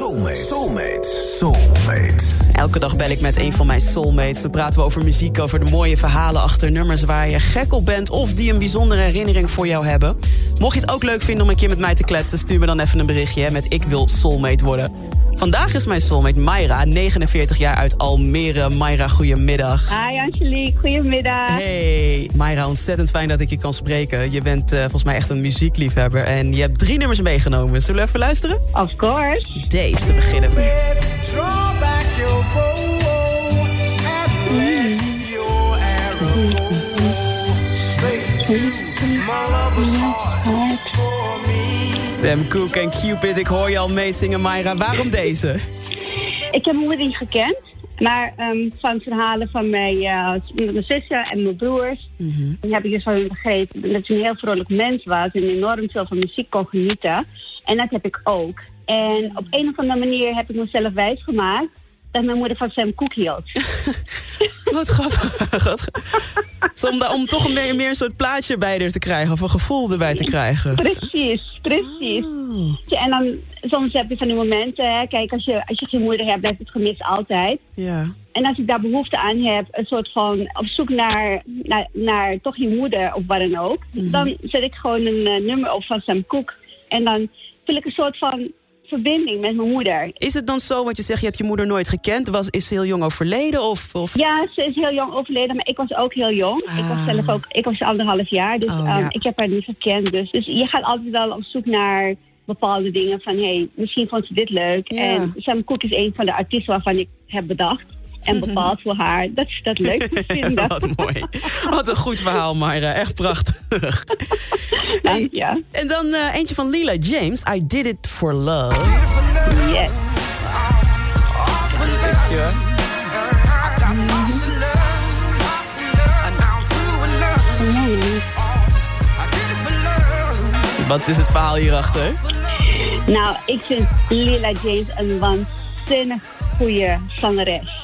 Soulmate. Soulmate. Soulmate. Elke dag bel ik met een van mijn soulmates. Dan praten we over muziek, over de mooie verhalen achter nummers waar je gek op bent of die een bijzondere herinnering voor jou hebben. Mocht je het ook leuk vinden om een keer met mij te kletsen, stuur me dan even een berichtje hè, met ik wil soulmate worden. Vandaag is mijn soulmate Mayra, 49 jaar uit Almere. Mayra, goedemiddag. Hi Angelique, goedemiddag. Hey, Mayra, ontzettend fijn dat ik je kan spreken. Je bent uh, volgens mij echt een muziekliefhebber en je hebt drie nummers meegenomen. Zullen we even luisteren? Of course. Deze te beginnen. Sam Cooke en Cupid, ik hoor je al meezingen, Mayra. Waarom deze? Ik heb mijn moeder niet gekend. Maar um, van verhalen van mijn, uh, mijn zussen en mijn broers... Mm -hmm. heb ik dus van hun begrepen dat ze een heel vrolijk mens was... en enorm veel van muziek kon genieten. En dat heb ik ook. En op een of andere manier heb ik mezelf wijsgemaakt... dat mijn moeder van Sam Cooke hield. Wat grappig. om, om toch een meer, meer een soort plaatje bij er te krijgen... of een gevoel erbij te krijgen. Precies, precies. Oh. En dan, soms heb je van die momenten... Hè, kijk, als je, als je geen moeder hebt, blijft het gemis altijd. Ja. En als ik daar behoefte aan heb, een soort van op zoek naar, naar, naar toch je moeder of wat dan ook... Mm -hmm. dan zet ik gewoon een uh, nummer op van Sam Cooke. En dan voel ik een soort van verbinding met mijn moeder. Is het dan zo, want je zegt je hebt je moeder nooit gekend, was, is ze heel jong overleden? Of, of? Ja, ze is heel jong overleden, maar ik was ook heel jong. Ah. Ik was zelf ook, ik was anderhalf jaar, dus Oh, um, ja. ik heb haar niet gekend. Dus, dus je gaat altijd wel op zoek naar bepaalde dingen van, hé, hey, misschien vond ze dit leuk. Ja. En Sam Cooke is een van de artiesten waarvan ik heb bedacht en bepaald voor haar dat ze dat leuk moet vinden. Wat mooi. Wat een goed verhaal, Mayra. Echt prachtig. Hey, ja. En dan eh, eentje van Lila James. I Did It For Love. Yes. Een stukje. Wat is het verhaal hierachter? Nou, ik vind Lila James een waanzinnig goede zangeres.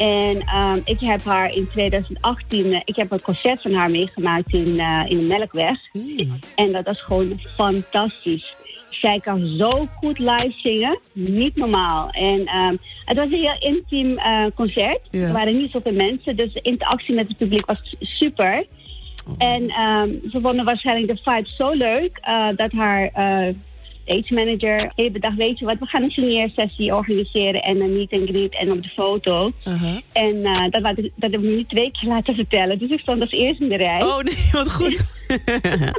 En um, ik heb haar in 2018, uh, ik heb een concert van haar meegemaakt in, uh, in de Melkweg. Mm. En dat was gewoon fantastisch. Zij kan zo goed live zingen, niet normaal. En um, het was een heel intiem uh, concert. Er waren niet zoveel mensen, dus de interactie met het publiek was super. Oh. En um, ze vonden waarschijnlijk de vibe zo leuk dat haar stage manager heeft bedacht, weet je wat, we gaan een signeersessie organiseren en een meet and greet en op de foto. Uh-huh. En uh, dat, dat, dat hebben we nu twee keer laten vertellen. Dus ik stond als eerste in de rij. Oh nee, wat goed.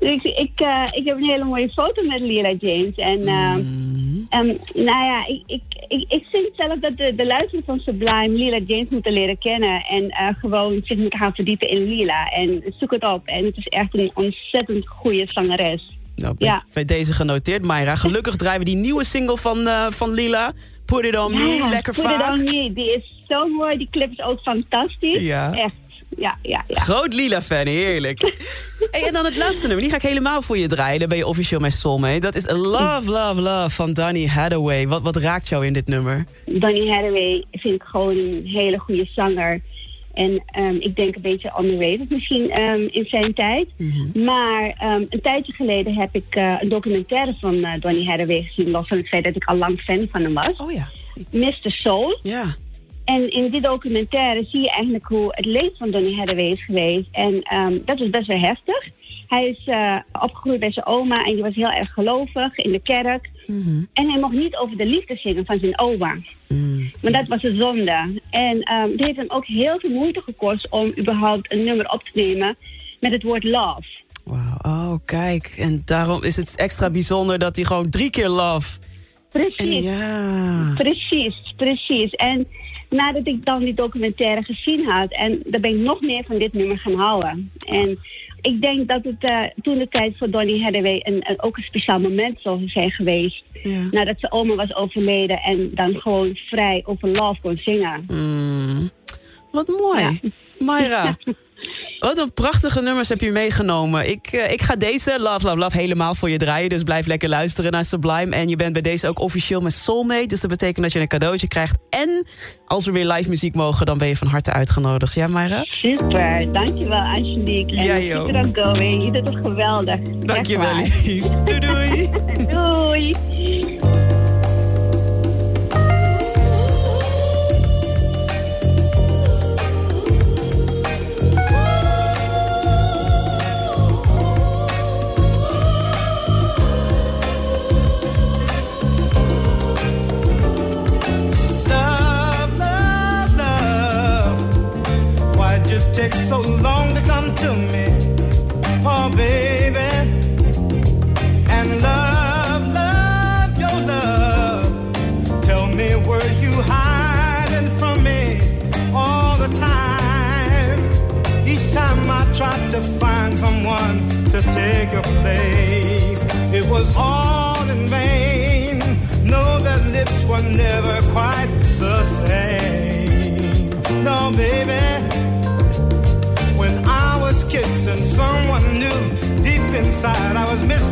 Dus ik, ik, uh, ik heb een hele mooie foto met Lila James. En uh, Mm. um, nou ja, ik, ik, ik, ik vind zelf dat de, de luisteraars van Sublime Lila James moeten leren kennen. En gewoon zich moeten gaan verdiepen in Lila. En zoek het op. En het is echt een ontzettend goede zangeres. Nou, Ja. bij deze genoteerd, Mayra. Gelukkig draaien we die nieuwe single van, uh, van Lila. Put It On Me, lekker Put vaak. It On Me, die is zo mooi. Die clip is ook fantastisch. Ja. Echt, ja, ja, ja. Groot Lila-fan, heerlijk. hey, en dan het laatste nummer, die ga ik helemaal voor je draaien. Dan ben je officieel mijn soulmate. Dat is Love, Love, Love van Donny Hathaway. Wat, wat raakt jou in dit nummer? Donny Hathaway vind ik gewoon een hele goede zanger. En um, ik denk een beetje underrated misschien um, in zijn tijd. Mhm. Mm -hmm. Maar um, een tijdje geleden heb ik uh, een documentaire van uh, Donny Hathaway gezien. Los van het feit dat ik al lang fan van hem was. Oh ja. Mr. Soul. Ja. En in die documentaire zie je eigenlijk hoe het leven van Donny Hathaway is geweest. En dat was best wel heftig. Hij is uh, opgegroeid bij zijn oma en die was heel erg gelovig in de kerk. Mhm. Mm -hmm. En hij mocht niet over de liefde zingen van zijn oma. Mm. Want dat was een zonde. En um, het heeft hem ook heel veel moeite gekost om überhaupt een nummer op te nemen met het woord love. Wauw, oh kijk. En daarom is het extra bijzonder dat hij gewoon drie keer love... Precies. Ja. Precies, precies. En nadat ik dan die documentaire gezien had... en daar ben ik nog meer van dit nummer gaan houden. En ik denk dat het uh, toen de tijd voor Donny Hathaway een, een, ook een speciaal moment zou zijn geweest. Ja. Nadat ze oma was overleden en dan gewoon vrij over love kon zingen. Mm. Wat mooi. Ja. Mayra, Wat een prachtige nummers heb je meegenomen. Ik, uh, ik ga deze, Love, Love, Love, helemaal voor je draaien. Dus blijf lekker luisteren naar Sublime. En je bent bij deze ook officieel met Soulmate. Dus dat betekent dat je een cadeautje krijgt. En als we weer live muziek mogen, dan ben je van harte uitgenodigd. Ja, Mayra? Super, dankjewel Angelique. En ja, joh. Keep it going. Je doet het geweldig. Dankjewel, lief. Doei, doei. doei. I was missing